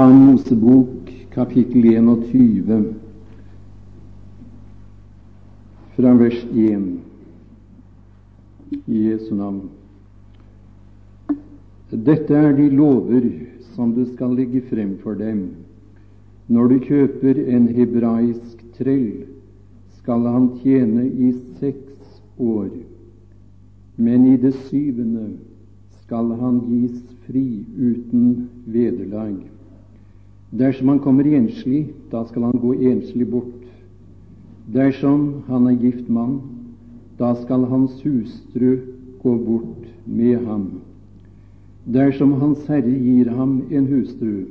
Annen Mosebok, kapittel 21, fra vers 1, i Jesu navn. Dette er de lover som du skal legge frem for dem. Når du kjøper en hebraisk trell, skal han tjene i seks år, men i det syvende skal han gis fri uten vederlag. Dersom han kommer enslig, da skal han gå enslig bort. Dersom han er gift mann, da skal hans hustru gå bort med ham. Dersom Hans Herre gir ham en hustru,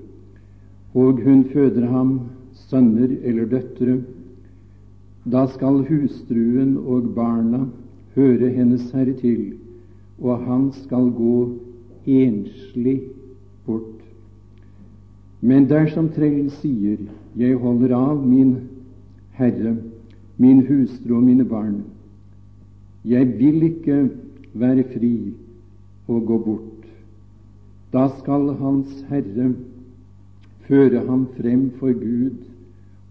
og hun føder ham sønner eller døtre, da skal hustruen og barna høre hennes herre til, og han skal gå enslig. Men dersom trellen sier, Jeg holder av min Herre, min hustru og mine barn, jeg vil ikke være fri og gå bort, da skal Hans Herre føre ham frem for Gud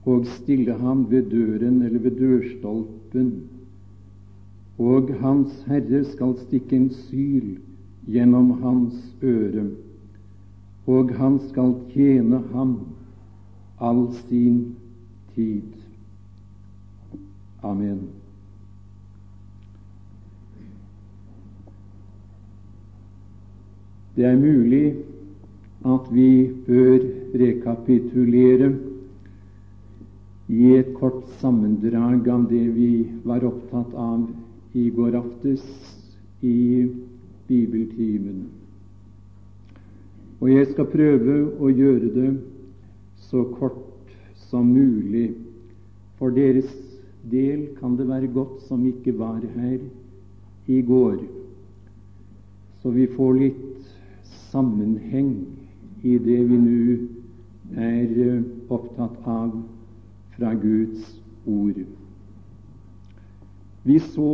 og stille ham ved døren eller ved dørstolpen, og Hans Herre skal stikke en syl gjennom hans øre og han skal tjene ham all sin tid. Amen. Det er mulig at vi bør rekapitulere i et kort sammendrag av det vi var opptatt av i går aftes i bibeltimen. Og jeg skal prøve å gjøre det så kort som mulig. For deres del kan det være godt som ikke var her i går, så vi får litt sammenheng i det vi nå er eh, opptatt av fra Guds ord. Vi så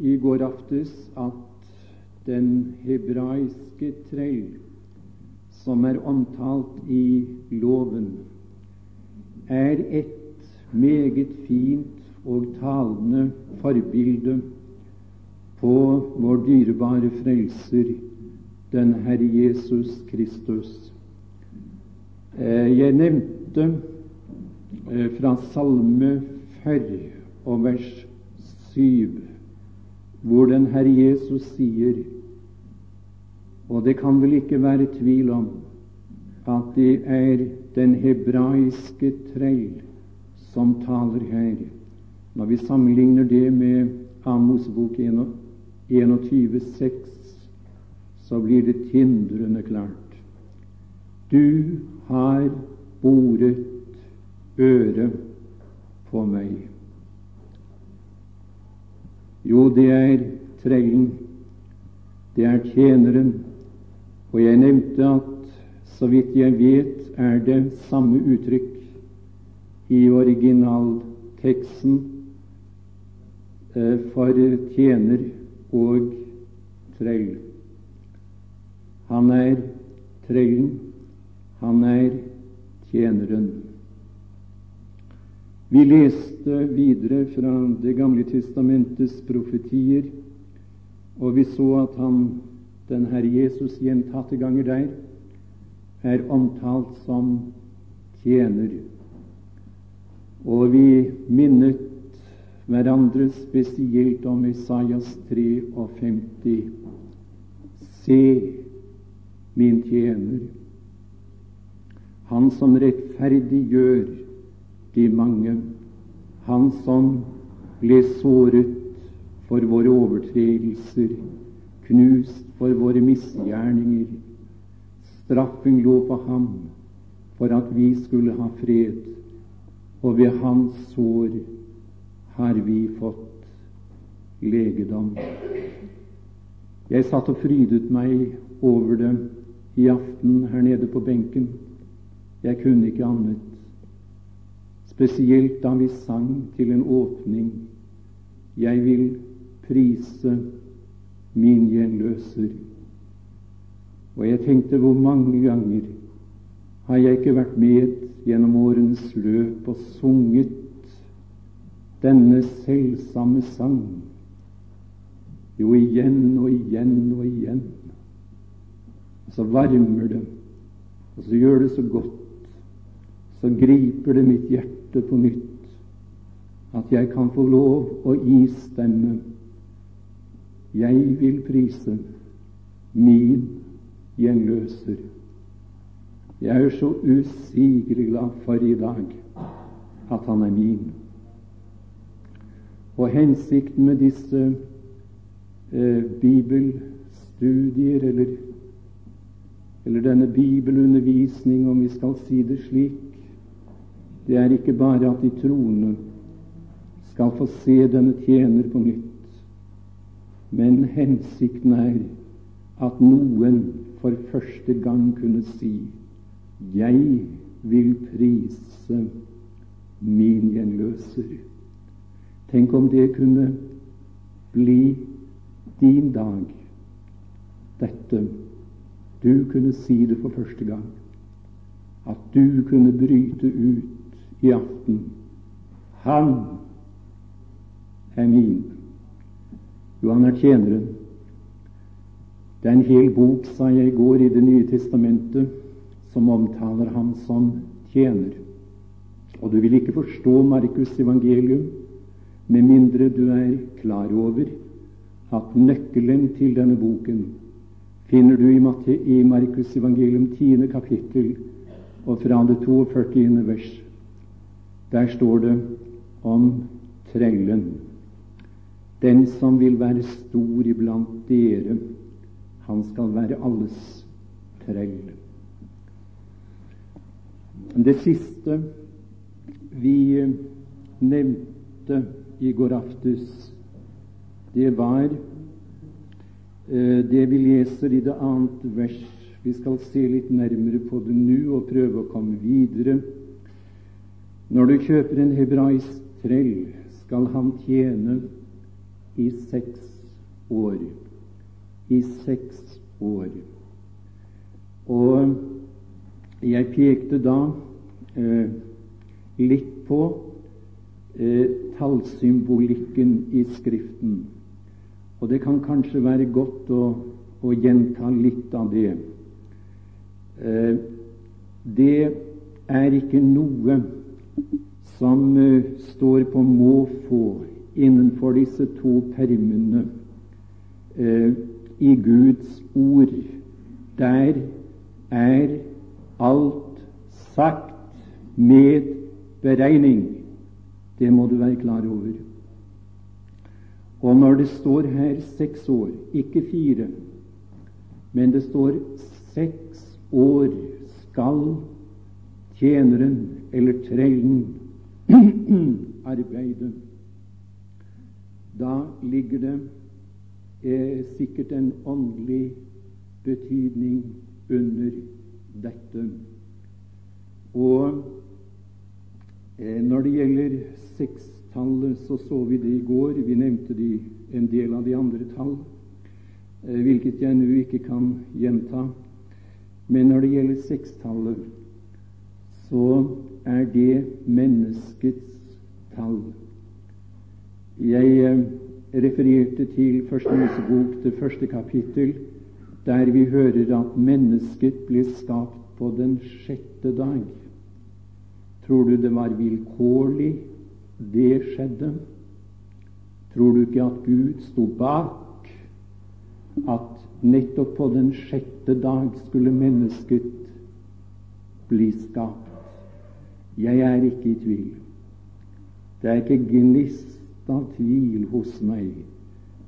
i går aftes at den hebraiske trell som er omtalt i loven, er et meget fint og talende forbilde på vår dyrebare frelser, den Herre Jesus Kristus. Eh, jeg nevnte eh, fra Salme 40 og vers 7, hvor den Herre Jesus sier og det kan vel ikke være tvil om at det er den hebraiske trell som taler her. Når vi sammenligner det med Amos-bok 21,6, så blir det tindrende klart. Du har boret øre på meg. Jo, det er trellen, det er tjeneren, og jeg nevnte at så vidt jeg vet, er det samme uttrykk i originalteksten eh, for tjener og trell. Han er trellen, han er tjeneren. Vi leste videre fra Det gamle testamentets profetier, og vi så at han den Herre Jesus gjentatte ganger der er omtalt som tjener. Og vi minnet hverandre spesielt om Isaias 53. Se, min tjener, han som rettferdiggjør de mange, han som ble såret for våre overtredelser, knust for våre misgjerninger. Straffen lå på ham for at vi skulle ha fred, og ved hans sår har vi fått legedom. Jeg satt og frydet meg over det i aften her nede på benken. Jeg kunne ikke annet, spesielt da vi sang til en åpning. Jeg vil prise min gjenløser. Og jeg tenkte hvor mange ganger Har jeg ikke vært med gjennom årens løp og sunget denne selvsamme sang? Jo, igjen og igjen og igjen. Og så varmer det, og så gjør det så godt. Så griper det mitt hjerte på nytt at jeg kan få lov å istemme. Jeg vil prise min gjenløser. Jeg er så usigelig glad for i dag at han er min. Og hensikten med disse eh, bibelstudier, eller, eller denne bibelundervisning, om vi skal si det slik, det er ikke bare at de troende skal få se denne tjener på nytt, men hensikten er at noen for første gang kunne si jeg vil prise min gjenløser. Tenk om det kunne bli din dag, dette. Du kunne si det for første gang. At du kunne bryte ut i aften. Han er min. Jo, han er tjeneren. Det er en hel bok, sa jeg i går, i Det nye testamentet som omtaler ham som tjener. Og du vil ikke forstå Markus' evangelium med mindre du er klar over at nøkkelen til denne boken finner du i, Markus' evangelium 10. kapittel og fra det 42. vers. Der står det om trellen, den som vil være stor iblant dere han skal være alles trell. Det siste vi nevnte i går aftes, det var eh, det vi leser i det annet vers. Vi skal se litt nærmere på det nå og prøve å komme videre. Når du kjøper en hebraisk trell, skal han tjene i seks år i seks år. Og jeg pekte da eh, litt på eh, tallsymbolikken i Skriften. Og det kan kanskje være godt å, å gjenta litt av det. Eh, det er ikke noe som eh, står på måfå innenfor disse to permene. Eh, i Guds ord. Der er alt sagt med beregning. Det må du være klar over. Og når det står her seks år, ikke fire, men det står seks år skal tjeneren eller trellen arbeide, da ligger det eh, sikkert en åndelig betydning under dette. Og eh, når det gjelder sekstallet, så så vi det i går. Vi nevnte de, en del av de andre tall, eh, hvilket jeg nå ikke kan gjenta. Men når det gjelder sekstallet, så er det menneskets tall. Jeg eh, refererte til Første Mosebok, det første kapittel, der vi hører at mennesket ble skapt på den sjette dag. Tror du det var vilkårlig det skjedde? Tror du ikke at Gud sto bak at nettopp på den sjette dag skulle mennesket bli skapt? Jeg er ikke i tvil. Det er ikke gnist av tvil hos meg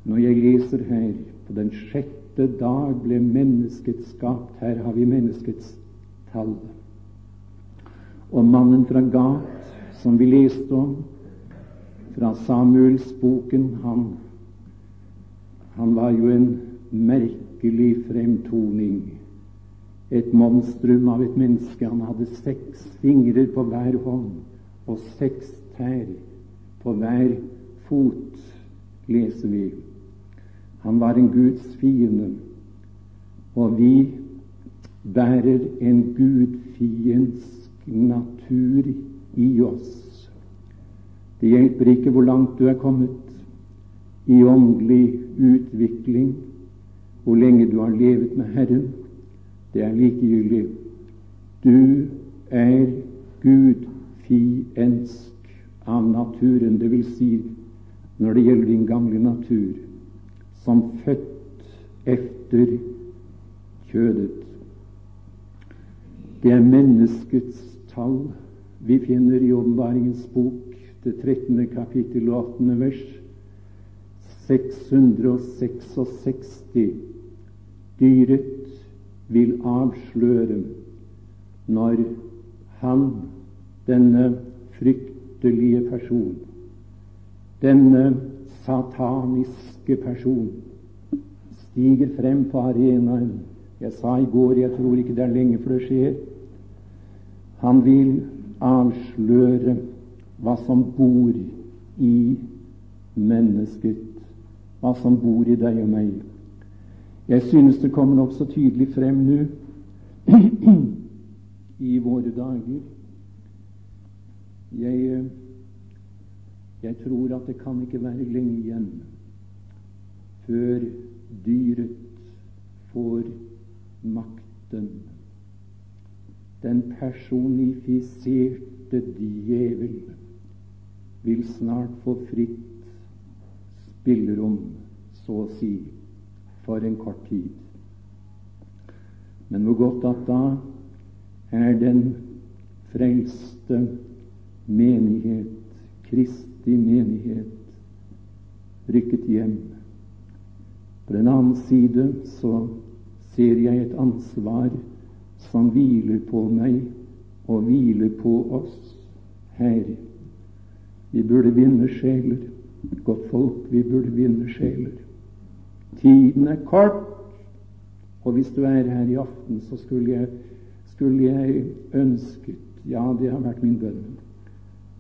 når jeg leser her på den sjette dag ble mennesket skapt. Her har vi menneskets tall. Og mannen fra Gat, som vi leste om fra Samuelsboken, han, han var jo en merkelig fremtoning. Et monstrum av et menneske. Han hadde seks fingrer på hver hånd og seks tær på hver hånd fot, leser vi. Han var en Guds fiende. Og vi bærer en gudfiendsk natur i oss. Det hjelper ikke hvor langt du er kommet i åndelig utvikling, hvor lenge du har levet med Herren. Det er likegyldig. Du er gudfiendsk av naturen, det vil si når det gjelder din gamle natur, som født efter kjødet. Det er menneskets tall vi finner i Åpenbaringens bok, det 13. kapittel og 18. vers. 666 dyret vil avsløre når han, denne fryktelige person, denne sataniske person, stiger frem på arenaen. Jeg sa i går jeg tror ikke det er lenge før det skjer. Han vil avsløre hva som bor i mennesket, hva som bor i deg og meg. Jeg synes det kommer nokså tydelig frem nå i våre dager. Jeg, jeg tror at det kan ikke være lenge igjen før dyret får makten. Den personifiserte djevel vil snart få fritt spillerom, så å si, for en kort tid. Men hvor godt at da er den frelste menighet, Kristi menighet, rykket hjem. På den annen side så ser jeg et ansvar som hviler på meg og hviler på oss her. Vi burde vinne sjeler. Godt folk, vi burde vinne sjeler. Tiden er kort, og hvis du er her i aften, så skulle jeg skulle jeg ønsket, ja, det har vært min bønn,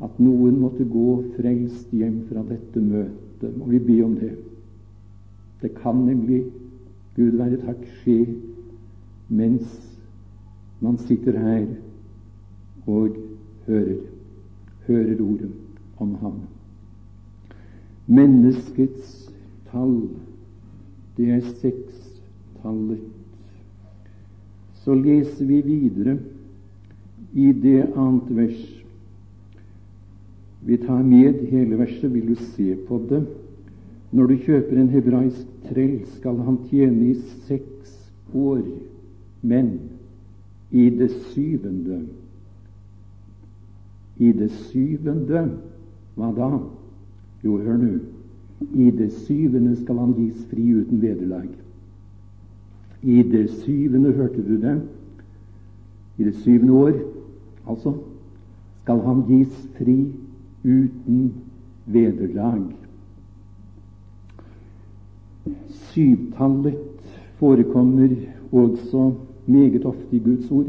at noen måtte gå frelst hjem fra dette møtet. Må vi be om det. Det kan nemlig, Gud være takk, skje mens man sitter her og hører, hører ordet om ham. Menneskets tall, det er sekstallet så leser vi videre i det annet vers. Vi tar med hele verset, vil du se på det. Når du kjøper en hebraisk trell, skal han tjene i seks år, men i det syvende I det syvende Hva da? Jo, hør nå. I det syvende skal han gis fri uten vederlag. I det syvende, hørte du det? I det syvende år, altså, skal han gis fri uten vederlag. Syvtallet forekommer også meget ofte i Guds ord.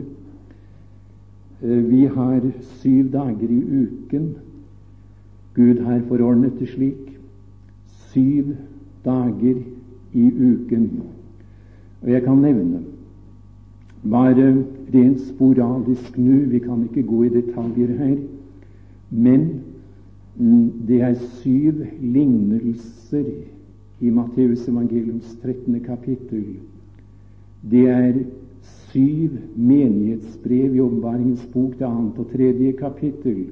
Eh, vi har syv dager i uken. Gud har forordnet det slik. Syv dager i uken. Og jeg kan nevne bare rent sporadisk nå, vi kan ikke gå i detaljer her, men det er syv lignelser i Matteus evangeliums 13. kapittel. Det er syv menighetsbrev i Åpenbaringens bok, det annet og tredje kapittel.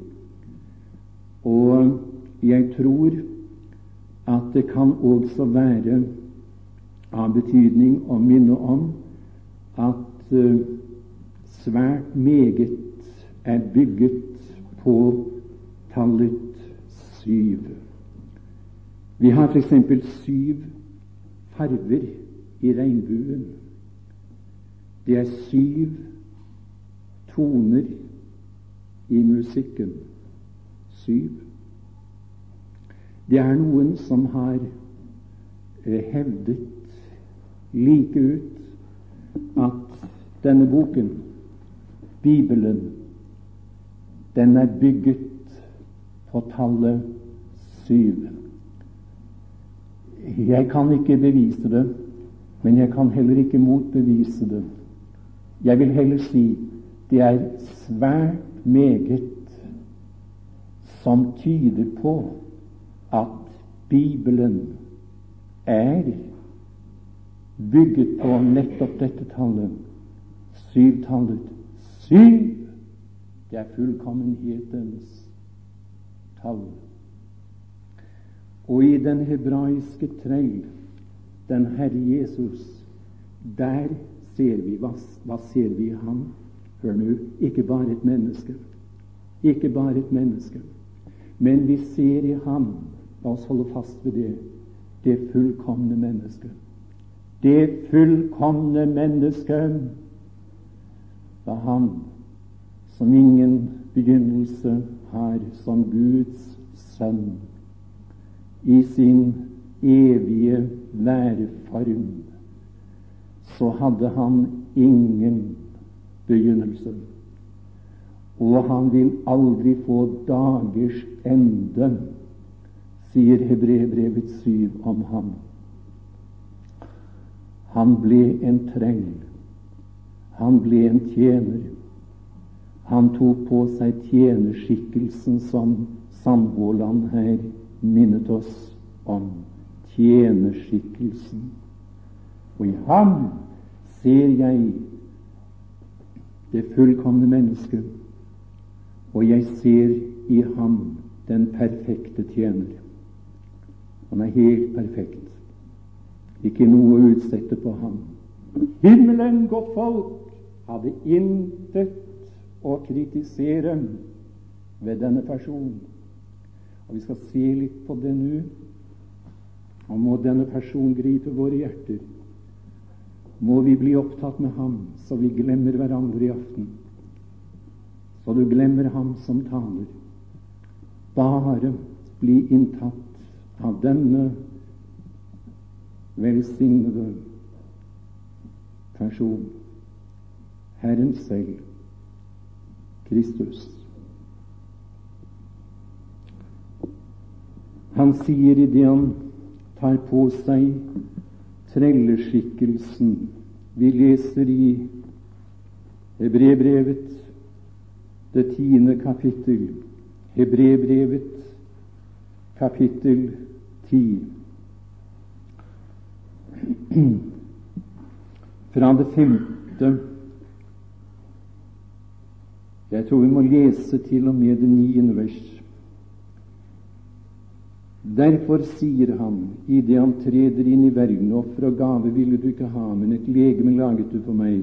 Og jeg tror at det kan også være av betydning å minne om at uh, svært meget er bygget på tallet syv. Vi har f.eks. syv farver i regnbuen. Det er syv toner i musikken. Syv. Det er noen som har eh, hevdet like ut at denne boken, Bibelen, den er bygget på tallet syv. Jeg kan ikke bevise det, men jeg kan heller ikke motbevise det. Jeg vil heller si det er svært meget som tyder på at Bibelen er bygget på nettopp dette tallet, syvtallet. Syv! Det er fullkommenhetens tall. Og i den hebraiske trell, den Herre Jesus, der ser vi hva, hva ser vi i ham? Hør nå, ikke bare et menneske. Ikke bare et menneske. Men vi ser i ham, la oss holde fast ved det, det fullkomne mennesket. Det fullkomne mennesket er han som ingen begynnelse har som Guds sønn i sin evige væreform, så hadde han ingen begynnelse. Og han vil aldri få dagers ende, sier Hebrebrevets syv om ham. Han ble en treng. Han ble en tjener. Han tok på seg tjenerskikkelsen som samboerland her minnet oss om. Tjenerskikkelsen. Og i ham ser jeg det fullkomne mennesket, og jeg ser i ham den perfekte tjener. Han er helt perfekt. Ikke noe å utsette på ham. Himmelen, godt folk, hadde intet å kritisere ved denne personen. Og Vi skal se litt på det nå. Og må denne personen gripe våre hjerter. Må vi bli opptatt med ham, så vi glemmer hverandre i aften. Så du glemmer ham som taler. Bare bli inntatt av denne velsignede person, Herren selv. Kristus. Han sier idet han tar på seg trelleskikkelsen Vi leser i Hebrebrevet, det tiende kapittel. Hebrebrevet, kapittel ti. Fra det femte jeg tror vi må lese til og med det niende vers. Derfor sier han, idet han treder inn i verden, offer og gave ville du ikke ha, men et legeme laget du for meg.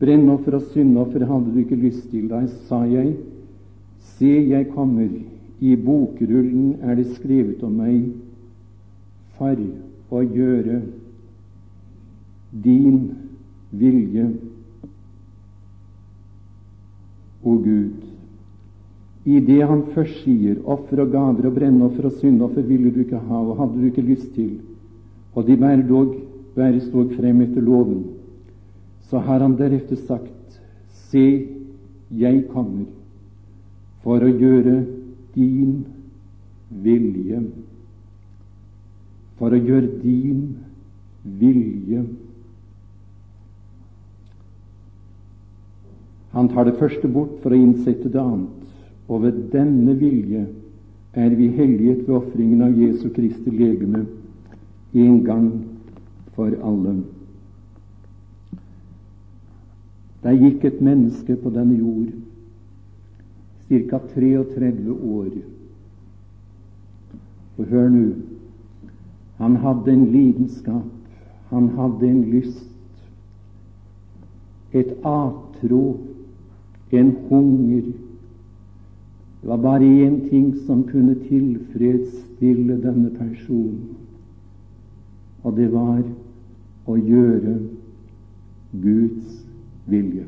Brennoffer og syndoffer hadde du ikke lyst til. Da sa jeg, se, jeg kommer, i bokrullen er det skrevet om meg, for å gjøre din vilje o Gud. I det han først sier offer og gaver og brennoffer og syndoffer ville du ikke ha, og hadde du ikke lyst til, og de bærer dog, bæres dog frem etter loven, så har han deretter sagt, Se, jeg kommer for å gjøre din vilje. For å gjøre din vilje. Han tar det første bort for å innsette det annet, og ved denne vilje er vi helliget ved ofringen av Jesu Kristi legeme en gang for alle. Der gikk et menneske på denne jord ca. 33 år. Og hør nå han hadde en lidenskap, han hadde en lyst, et atro en hunger. Det var bare én ting som kunne tilfredsstille denne personen, og det var å gjøre Guds vilje.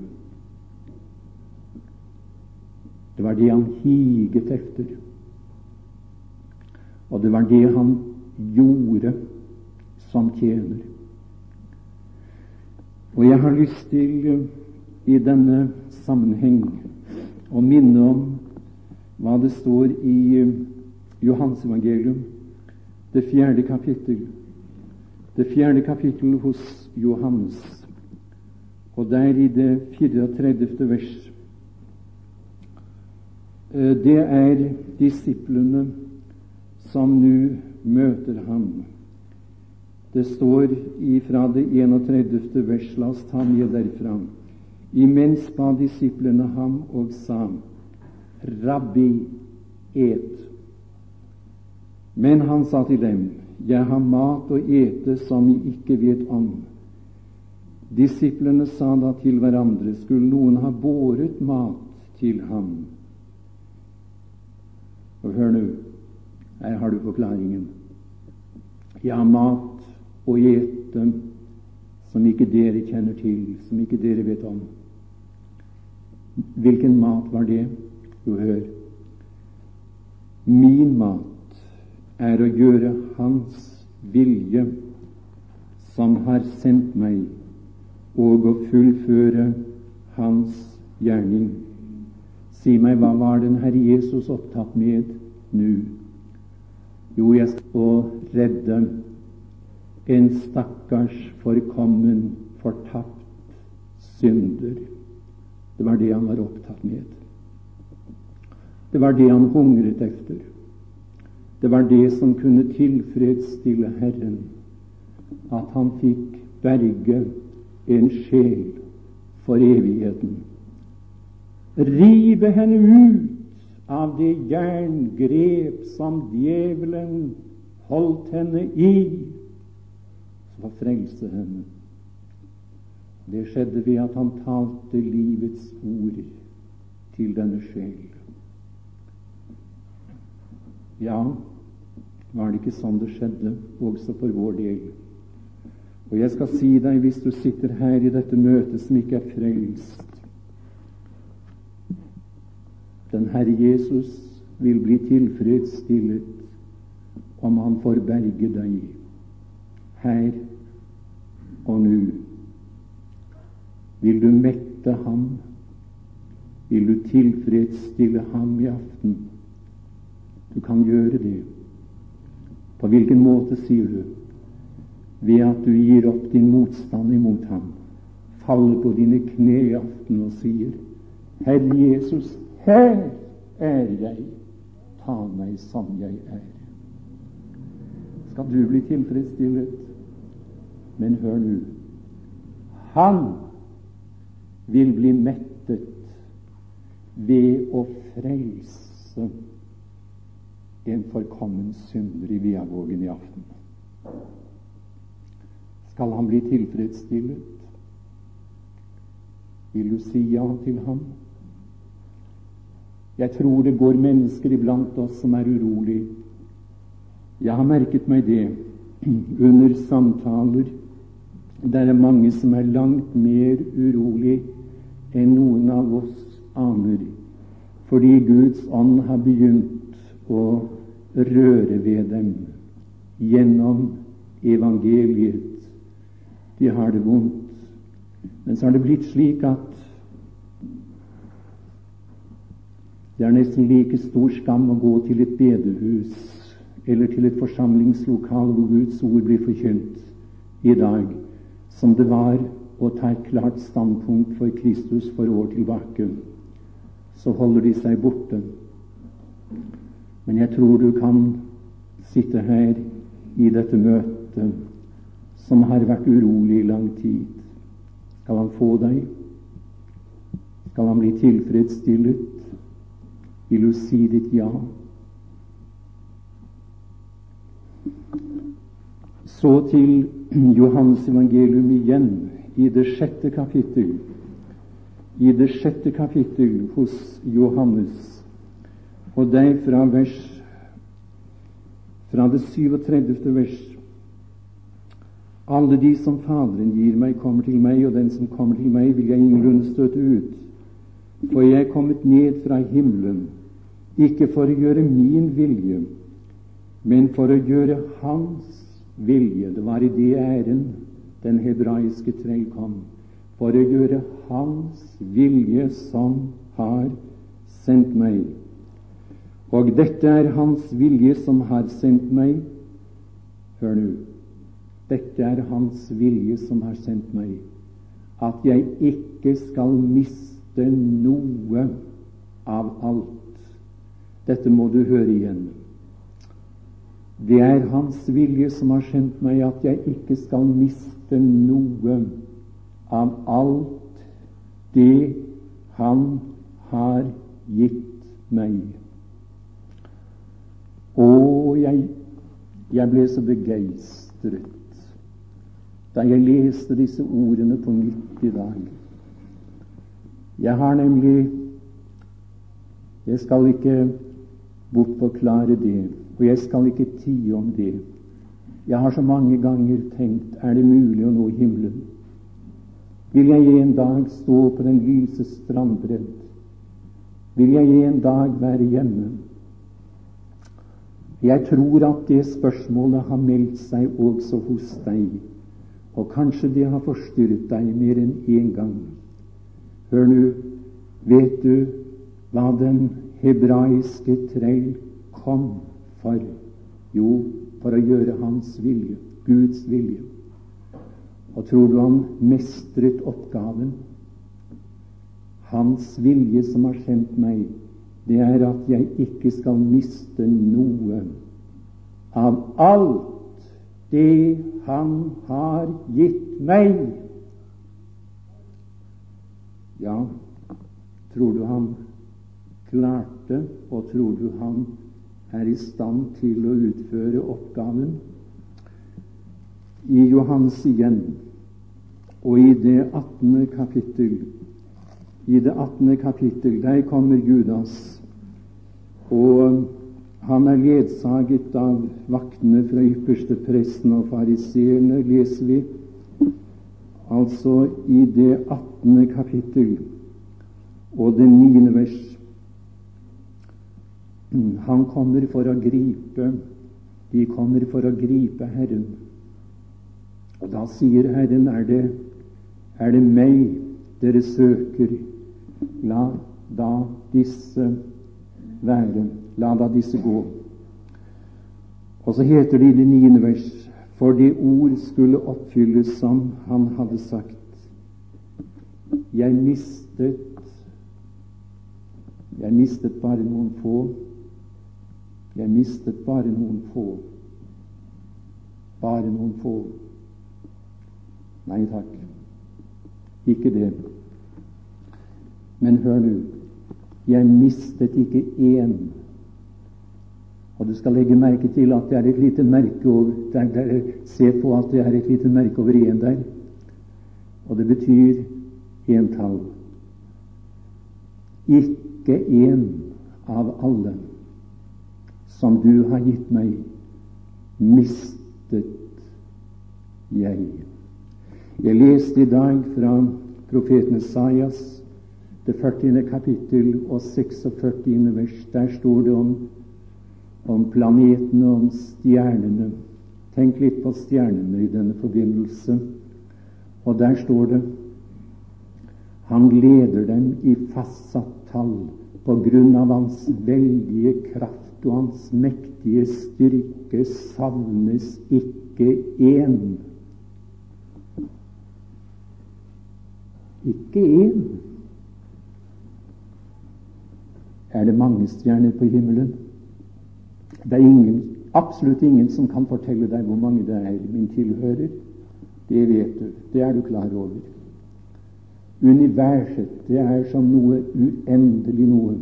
Det var det han higet etter, og det var det han gjorde som tjener. Og jeg har lyst til i denne sammenheng å minne om hva det står i Johans Johansevangelium, det fjerde kapittel. Det fjerde kapittel hos Johannes. Og der i det 34. vers eh, Det er disiplene som nå møter ham. Det står ifra det 31. vers, la oss ta med derfra. Imens ba disiplene ham og sa, Rabbi, et. Men han sa til dem, Jeg har mat å ete som I ikke vet om. Disiplene sa da til hverandre, skulle noen ha båret mat til ham? Og hør nå, her har du forklaringen. Jeg har mat å ete som ikke dere kjenner til, som ikke dere vet om. Hvilken mat var det? Jo, hør. Min mat er å gjøre Hans vilje, som har sendt meg, og å fullføre Hans gjerning. Si meg, hva var den Herre Jesus opptatt med nå? Jo, jeg skal redde en stakkars forkommen, fortapt synder. Det var det han var opptatt med. Det var det han hungret efter. Det var det som kunne tilfredsstille Herren, at han fikk berge en sjel for evigheten. Rive henne ut av det jerngrep som djevelen holdt henne i, for å frelse henne. Det skjedde ved at han talte livets ord til denne sjel. Ja, var det ikke sånn det skjedde også for vår del? Og jeg skal si deg, hvis du sitter her i dette møtet som ikke er frelst Den Herre Jesus vil bli tilfredsstillet om Han får berge deg her og nå. Vil du mette ham? Vil du tilfredsstille ham i aften? Du kan gjøre det. På hvilken måte, sier du? Ved at du gir opp din motstand imot ham, faller på dine kne i aften og sier, Herre Jesus, her er jeg, ta meg som jeg er. Skal du bli tilfredsstillet? Men hør nå, han vil bli mettet ved å frelse en forkommen synder i Viavågen i aften. Skal han bli tilfredsstillet? Vil du si ja til ham? Jeg tror det går mennesker iblant oss som er urolig. Jeg har merket meg det under samtaler. Det er mange som er langt mer urolig enn noen av oss aner, fordi Guds ånd har begynt å røre ved dem gjennom evangeliet. De har det vondt. Men så har det blitt slik at det er nesten like stor skam å gå til et bedehus eller til et forsamlingslokal hvor Guds ord blir forkynt i dag, som det var å ta et klart standpunkt for Kristus for år tilbake. Så holder de seg borte. Men jeg tror du kan sitte her i dette møtet som har vært urolig i lang tid. Skal han få deg? Skal han bli tilfredsstillet? Vil du si ditt ja? Så til Johans evangelium igjen, i det sjette kapittel. I det sjette kapittel hos Johannes og deg fra vers fra det 37. vers. Alle de som Faderen gir meg, kommer til meg, og den som kommer til meg, vil jeg ingenlunde støte ut. For jeg er kommet ned fra himmelen, ikke for å gjøre min vilje, men for å gjøre Hans vilje. Det var i det æren den hebraiske trell kom. For å gjøre Hans vilje som har sendt meg. Og dette er Hans vilje som har sendt meg. Hør nå. Dette er Hans vilje som har sendt meg. at jeg ikke skal miste noe av alt. Dette må du høre igjen. Det er Hans vilje som har sendt meg at jeg ikke skal miste noe av alt det Han har gitt meg. Og jeg, jeg ble så begeistret da jeg leste disse ordene på nytt i dag. Jeg har nemlig Jeg skal ikke bortforklare det, og jeg skal ikke tie om det. Jeg har så mange ganger tenkt er det mulig å nå himmelen? Vil jeg en dag stå på den lyse strandbredd? Vil jeg en dag være hjemme? Jeg tror at det spørsmålet har meldt seg også hos deg, og kanskje det har forstyrret deg mer enn én gang. Hør nå, vet du hva den hebraiske trell kom for? Jo, for å gjøre Hans vilje, Guds vilje. Og tror du han mestret oppgaven? Hans vilje som har sendt meg, det er at jeg ikke skal miste noe av alt det Han har gitt meg. Ja, tror du han klarte, og tror du han er i stand til å utføre oppgaven? I Johans igjen, og i det 18. kapittel, i det 18. kapittel, der kommer Judas og han er ledsaget av vaktene fra ypperste presten og fariseerne, leser vi. Altså i det 18. kapittel og det 9. vers. Han kommer for å gripe De kommer for å gripe Herren. Og da sier Herren, er det, er det meg dere søker? La da disse være. La da disse gå. Og så heter det i det niende vers for det ord skulle oppfylles som han hadde sagt. Jeg mistet Jeg mistet bare noen få. Jeg mistet bare noen få. Bare noen få. Nei takk, ikke det. Men hør nå. Jeg mistet ikke én. Og du skal legge merke til at det er et lite merke over der, der, Se på at det er et lite merke over én der. Og det betyr entall. Ikke én av alle som du har gitt meg, mistet jeg. Jeg leste i dag fra profeten Esaias det 40. kapittel og 46. vers. Der står det om, om planetene, om stjernene. Tenk litt på stjernene i denne forbindelse. Og der står det Han leder dem i fastsatt tall på grunn av hans veldige kraft og hans mektige styrke savnes ikke én. Ikke én er det mange stjerner på himmelen. Det er ingen, absolutt ingen som kan fortelle deg hvor mange det er min tilhører. Det vet du. Det er du klar over. Universet, det er som noe uendelig noe.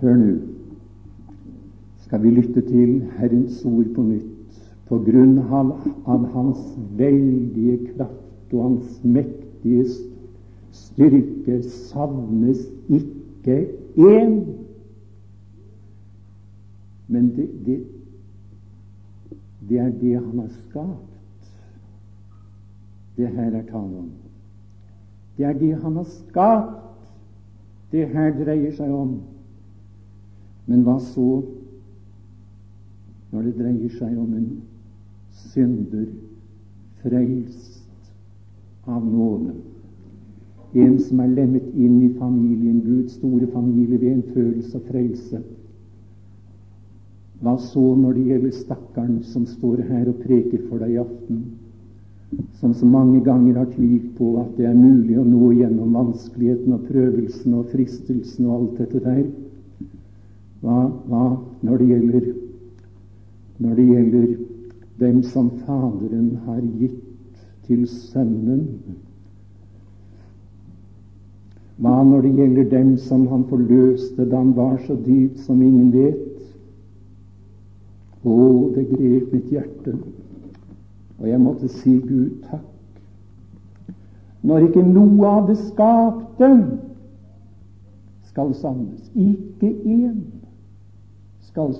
Hør nå. Skal vi lytte til Herrens ord på nytt? På grunn av, av Hans veldige kraft og Hans mektige styrke savnes ikke én. Men det, det, det, er det han har skapt, det her er tale om. Det er det han har skapt, det her dreier seg om. Men hva så når det dreier seg om en synder frelst av nåde? En som er lemmet inn i familien, Guds store familie, ved en følelse av frelse. Hva så når det gjelder stakkaren som står her og preker for deg i aften? som så mange ganger har tvilt på at det er mulig å nå gjennom vanskeligheten og prøvelsen og fristelsen og alt dette der. Hva, hva når det gjelder når det gjelder dem som Faderen har gitt til Sønnen? Hva når det gjelder dem som han forløste da han var så dypt som ingen vet? Å, det grep mitt hjerte. Og jeg måtte si Gud takk. Når ikke noe av det skapte skal savnes, ikke én skal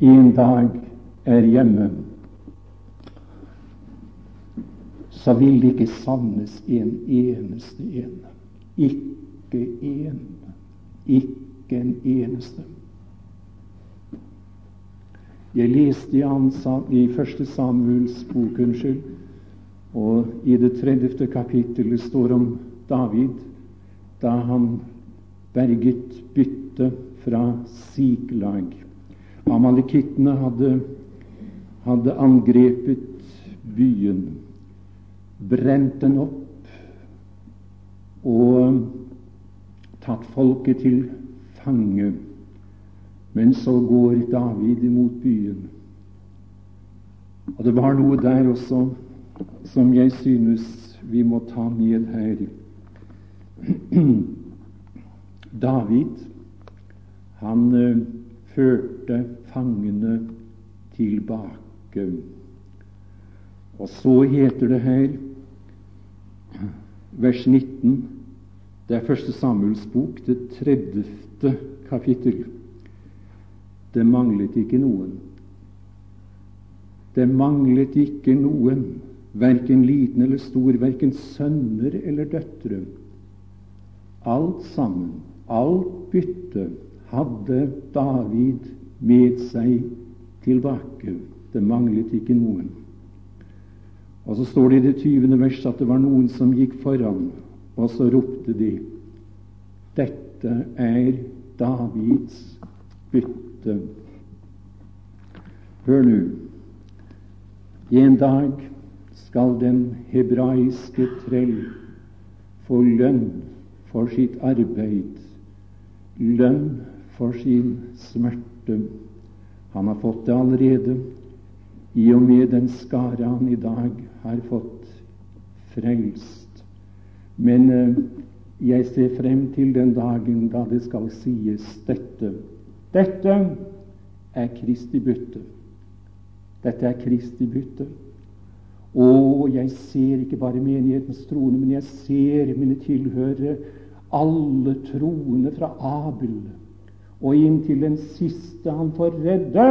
En dag er hjemme, så vil det ikke sannes en eneste en. Ikke en. Ikke en eneste. Jeg leste i, ansam, i første Samuels bok, unnskyld, og i det 30. kapittelet står om David da han berget byttet fra Siklag. Amalekittene hadde, hadde angrepet byen, brent den opp og tatt folket til fange. Men så går David imot byen. Og det var noe der også som jeg synes vi må ta med her. David, han uh, førte fangene tilbake. Og så heter det her, vers 19, det er første Samuels bok, det 30. kapittel. Det manglet ikke noen. Det manglet ikke noen, verken liten eller stor, verken sønner eller døtre. Alt sammen, alt bytte, hadde David med seg tilbake. Det manglet ikke noen. Og så står det i det tyvende verset at det var noen som gikk foran, og så ropte de Dette er Davids bytte. Hør nå. En dag skal den hebraiske trell få lønn for sitt arbeid, lønn for sin smerte. Han har fått det allerede, i og med den skare han i dag har fått frelst. Men eh, jeg ser frem til den dagen da det skal sies dette dette er Kristi bytte. Dette er Kristi bytte. Og jeg ser ikke bare menighetens troende, men jeg ser mine tilhørere, alle troende fra Abel og inntil den siste han får redde,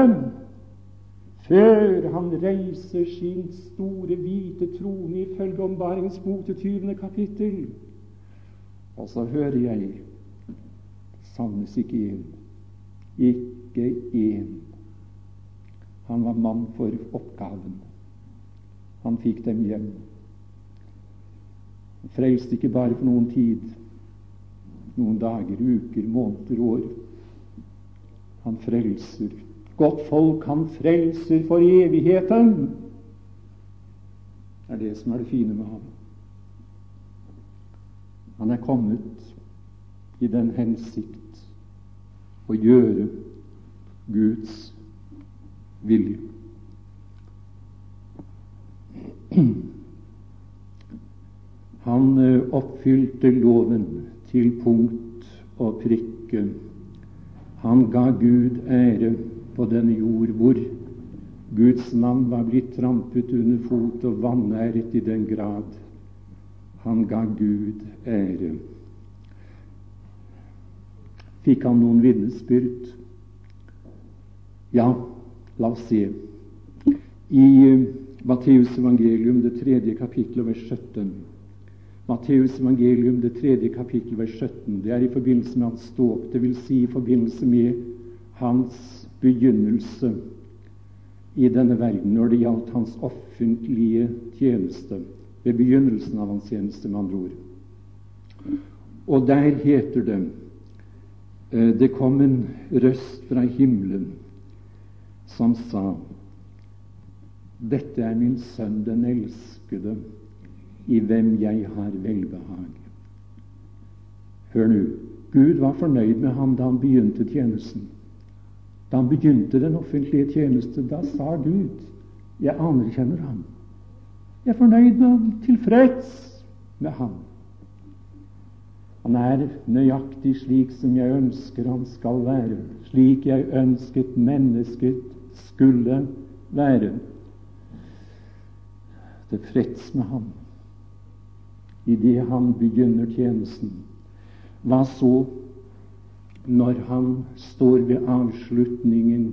før han reiser sin store, hvite trone ifølge Åpenbaringens bok til 20. kapittel. Og så hører jeg savnes ikke én. ikke én. Han var mann for oppgaven. Han fikk dem hjem. Han frelste ikke bare for noen tid, noen dager, uker, måneder, år. Han frelser. Godt folk, han frelser for evigheten. Det er det som er det fine med ham. Han er kommet i den hensikt å gjøre Guds vilje. Han eh, oppfylte loven til punkt og prikke. Han ga Gud ære på denne jord, hvor Guds navn var blitt trampet under fot og vanæret i den grad han ga Gud ære. Fikk han noen vitnesbyrd? Ja, la oss se. I eh, Matteus evangelium, det tredje kapittel, vers 17. Matteus evangelium, det tredje kapittel, vers 17. Det er i forbindelse med hans ståp, dvs. Si i forbindelse med hans begynnelse i denne verden når det gjaldt hans offentlige tjeneste. Ved begynnelsen av hans tjeneste, med andre ord. Og der heter det Eh, det kom en røst fra himmelen som sa Dette er min sønn, den elskede, i hvem jeg har velbehag. Hør nå. Gud var fornøyd med ham da han begynte tjenesten. Da han begynte den offentlige tjeneste, da sa Gud, 'Jeg anerkjenner ham'. Jeg er fornøyd med ham, tilfreds med ham. Han er nøyaktig slik som jeg ønsker han skal være, slik jeg ønsket mennesket skulle være. Tilfreds med ham idet han begynner tjenesten. Hva så når han står ved avslutningen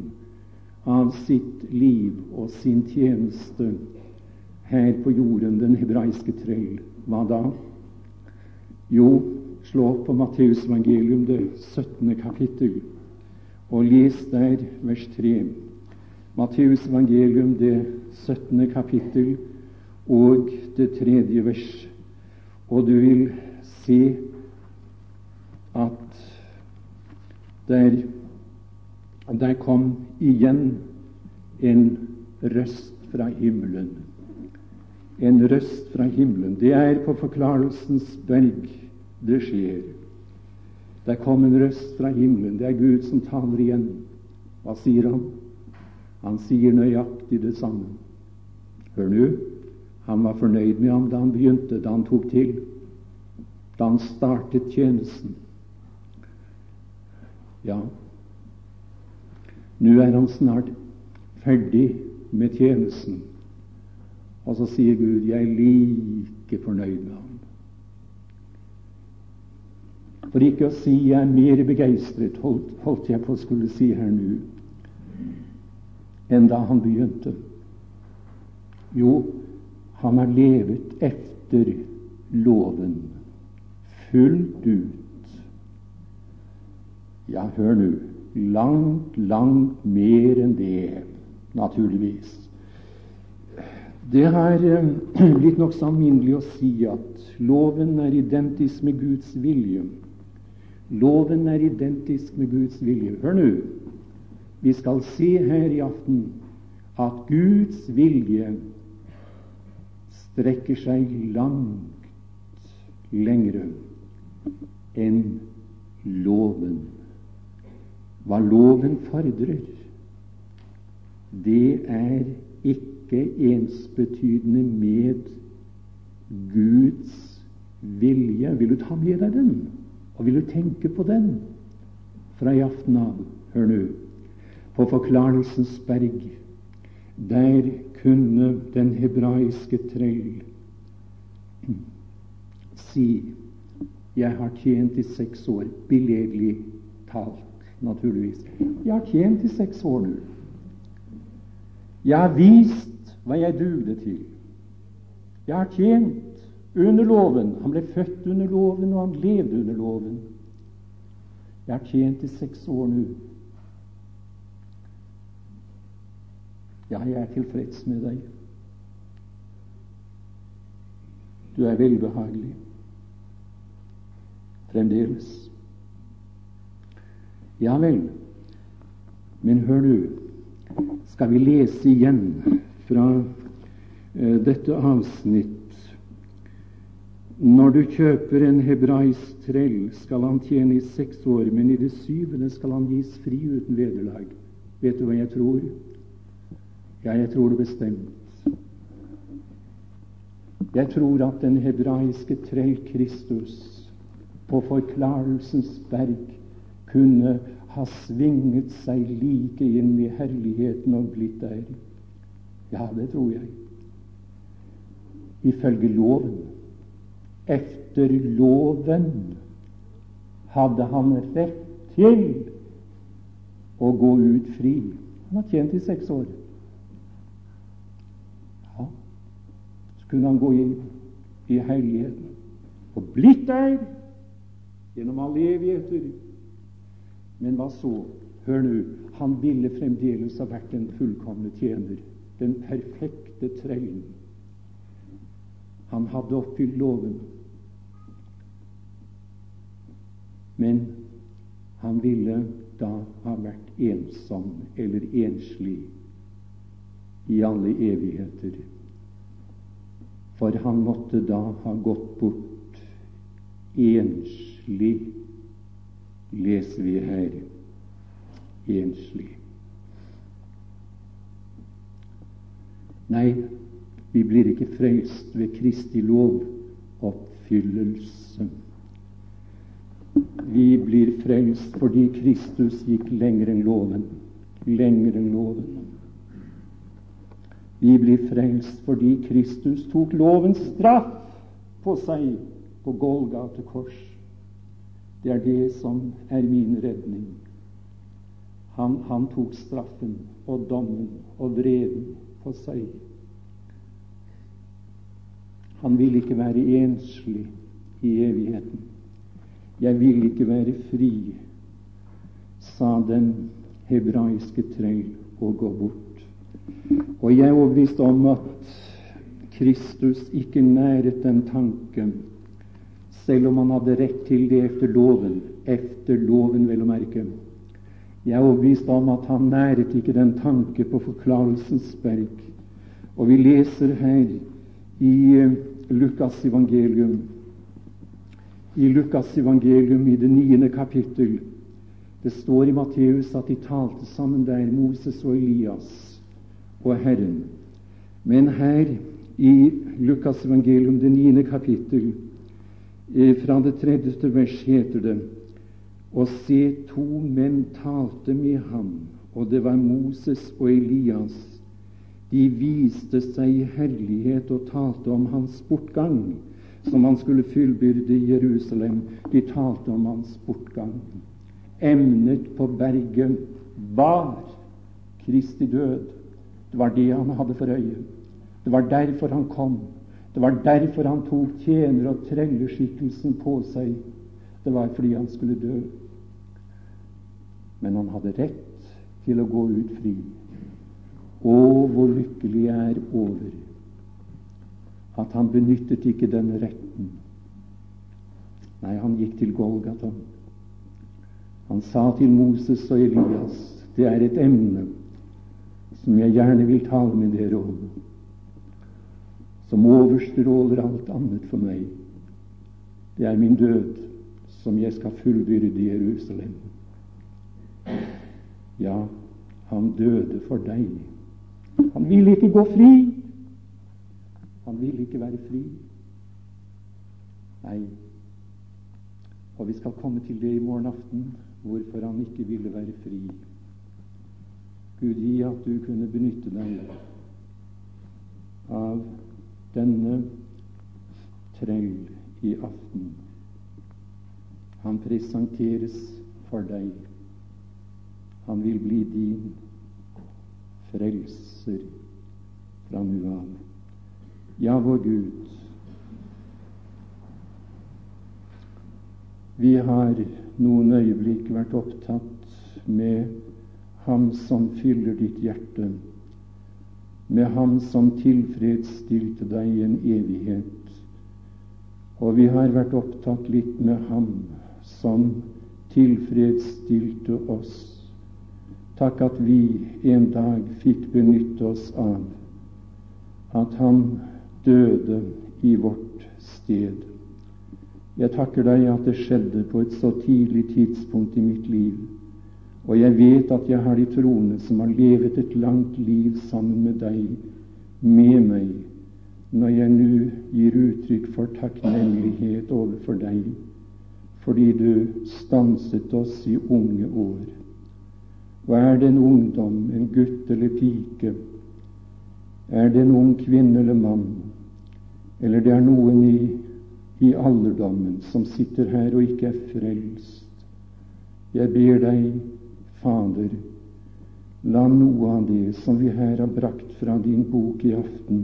av sitt liv og sin tjeneste her på jorden, den hebraiske trell? Hva da? Jo, slå opp på Matteusevangelium, det 17. kapittel, og les der vers 3. Matteusevangelium, det 17. kapittel, og det tredje vers. Og du vil se at der, der kom igjen en røst fra himmelen. En røst fra himmelen. Det er på Forklarelsens berg det skjer. Der kom en røst fra himmelen. Det er Gud som taler igjen. Hva sier han? Han sier nøyaktig det samme. Hør nå. Han var fornøyd med ham da han begynte, da han tok til, da han startet tjenesten. Ja, nå er han snart ferdig med tjenesten. Og så sier Gud, 'Jeg er like fornøyd med ham'. For ikke å si jeg er mer begeistret, holdt, holdt jeg på å skulle si her nå, enn da han begynte. Jo, han har levet etter loven fullt ut ja, hør nå. Langt, langt mer enn det, naturligvis. Det er litt blitt nokså alminnelig å si at loven er identisk med Guds vilje. Loven er identisk med Guds vilje. Hør nå. Vi skal se her i aften at Guds vilje strekker seg langt lengre enn. Hva loven fordrer, det er ikke ensbetydende med Guds vilje. Vil du ta med deg den, og vil du tenke på den fra i aften av? Hør nå. På Forklarelsens berg, der kunne den hebraiske trell si jeg har tjent i seks år, billedlig talt naturligvis. Jeg har tjent i seks år nå. Jeg har vist hva jeg dugde til. Jeg har tjent under loven. Han ble født under loven, og han levde under loven. Jeg har tjent i seks år nå. Ja, jeg er tilfreds med deg. Du er velbehagelig fremdeles. Ja vel. Men hør du, skal vi lese igjen fra uh, dette avsnitt Når du kjøper en hebraisk trell, skal han tjene i seks år, men i det syvende skal han gis fri uten vederlag. Vet du hva jeg tror? Ja, jeg tror det bestemt. Jeg tror at den hebraiske trell Kristus på Forklarelsens berg kunne ha svinget seg like inn i herligheten og blitt der. Ja, det tror jeg. Ifølge loven. Efter loven hadde han rett til å gå ut fri. Han har tjent i seks år. Ja, så kunne han gå inn i herligheten og blitt der gjennom alle evigheter. Men hva så? Hør nå, han ville fremdeles ha vært den fullkomne tjener, den perfekte trellen. Han hadde oppfylt loven. Men han ville da ha vært ensom eller enslig i alle evigheter. For han måtte da ha gått bort enslig, leser vi her. Enslig. Nei, vi blir ikke frelst ved Kristi lov oppfyllelse. Vi blir frelst fordi Kristus gikk lenger enn loven. Lenger enn loven. Vi blir frelst fordi Kristus tok lovens straff på seg på Golgata kors. Det er det som er min redning. Han, han tok straffen og dommen og vreden på seg. Han vil ikke være enslig i evigheten. Jeg vil ikke være fri, sa den hebraiske trøyl og gå bort. Og jeg er overbevist om at Kristus ikke næret den tanken, selv om han hadde rett til det etter loven. Efter loven, vel å merke. Jeg er overbevist om at han næret ikke den tanke på forklarelsens berg. Og vi leser her i eh, Lukas evangelium, i Lukas evangelium i det niende kapittel. Det står i Matteus at de talte sammen der, Moses og Elias og Herren. Men her i Lukas evangelium, det niende kapittel, fra det tredje vers, heter det og se, to menn talte med ham, og det var Moses og Elias. De viste seg i herlighet og talte om hans bortgang, som han skulle fullbyrde i Jerusalem. De talte om hans bortgang. Emnet på berget var Kristi død. Det var det han hadde for øye. Det var derfor han kom. Det var derfor han tok tjener- og trelleskikkelsen på seg. Det var fordi han skulle dø men han hadde rett til å gå ut fri. Å, hvor lykkelig jeg er over at han benyttet ikke denne retten. Nei, han gikk til Golgata. Han sa til Moses og Elias det er et emne som jeg gjerne vil tale med dere om, som overstråler alt annet for meg. Det er min død, som jeg skal fullbyrde i Jerusalem. Ja, han døde for deg. Han ville ikke gå fri. Han ville ikke være fri. Nei, og vi skal komme til det i morgen aften, hvorfor han ikke ville være fri. Gud gi at du kunne benytte deg av denne trell i aften. Han presenteres for deg. Han vil bli din frelser fra nå av. Ja, vår Gud, vi har noen øyeblikk vært opptatt med Ham som fyller ditt hjerte, med Ham som tilfredsstilte deg i en evighet. Og vi har vært opptatt litt med Ham som tilfredsstilte oss Takk at vi en dag fikk benytte oss av at Han døde i vårt sted. Jeg takker deg at det skjedde på et så tidlig tidspunkt i mitt liv. Og jeg vet at jeg har de troende som har levet et langt liv sammen med deg, med meg, når jeg nå gir uttrykk for takknemlighet overfor deg, fordi du stanset oss i unge år. Og er det en ungdom, en gutt eller pike, er det en ung kvinne eller mann, eller det er noen i, i alderdommen som sitter her og ikke er frelst, jeg ber deg, Fader, la noe av det som vi her har brakt fra din bok i aften,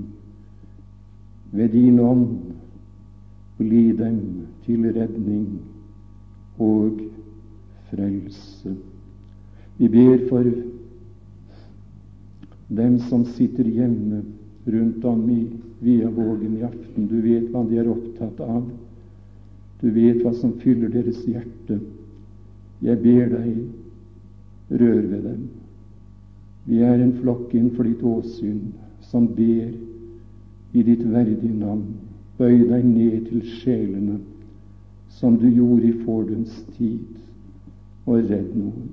ved din ånd bli dem til redning og frelse. Vi ber for dem som sitter hjemme rundt om i Viavågen i aften. Du vet hva de er opptatt av. Du vet hva som fyller deres hjerte. Jeg ber deg, Rør ved dem. Vi er en flokk innenfor ditt åsyn som ber i ditt verdige navn. Bøy deg ned til sjelene som du gjorde i fordums tid, og redd noen.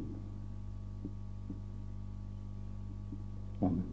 Amen.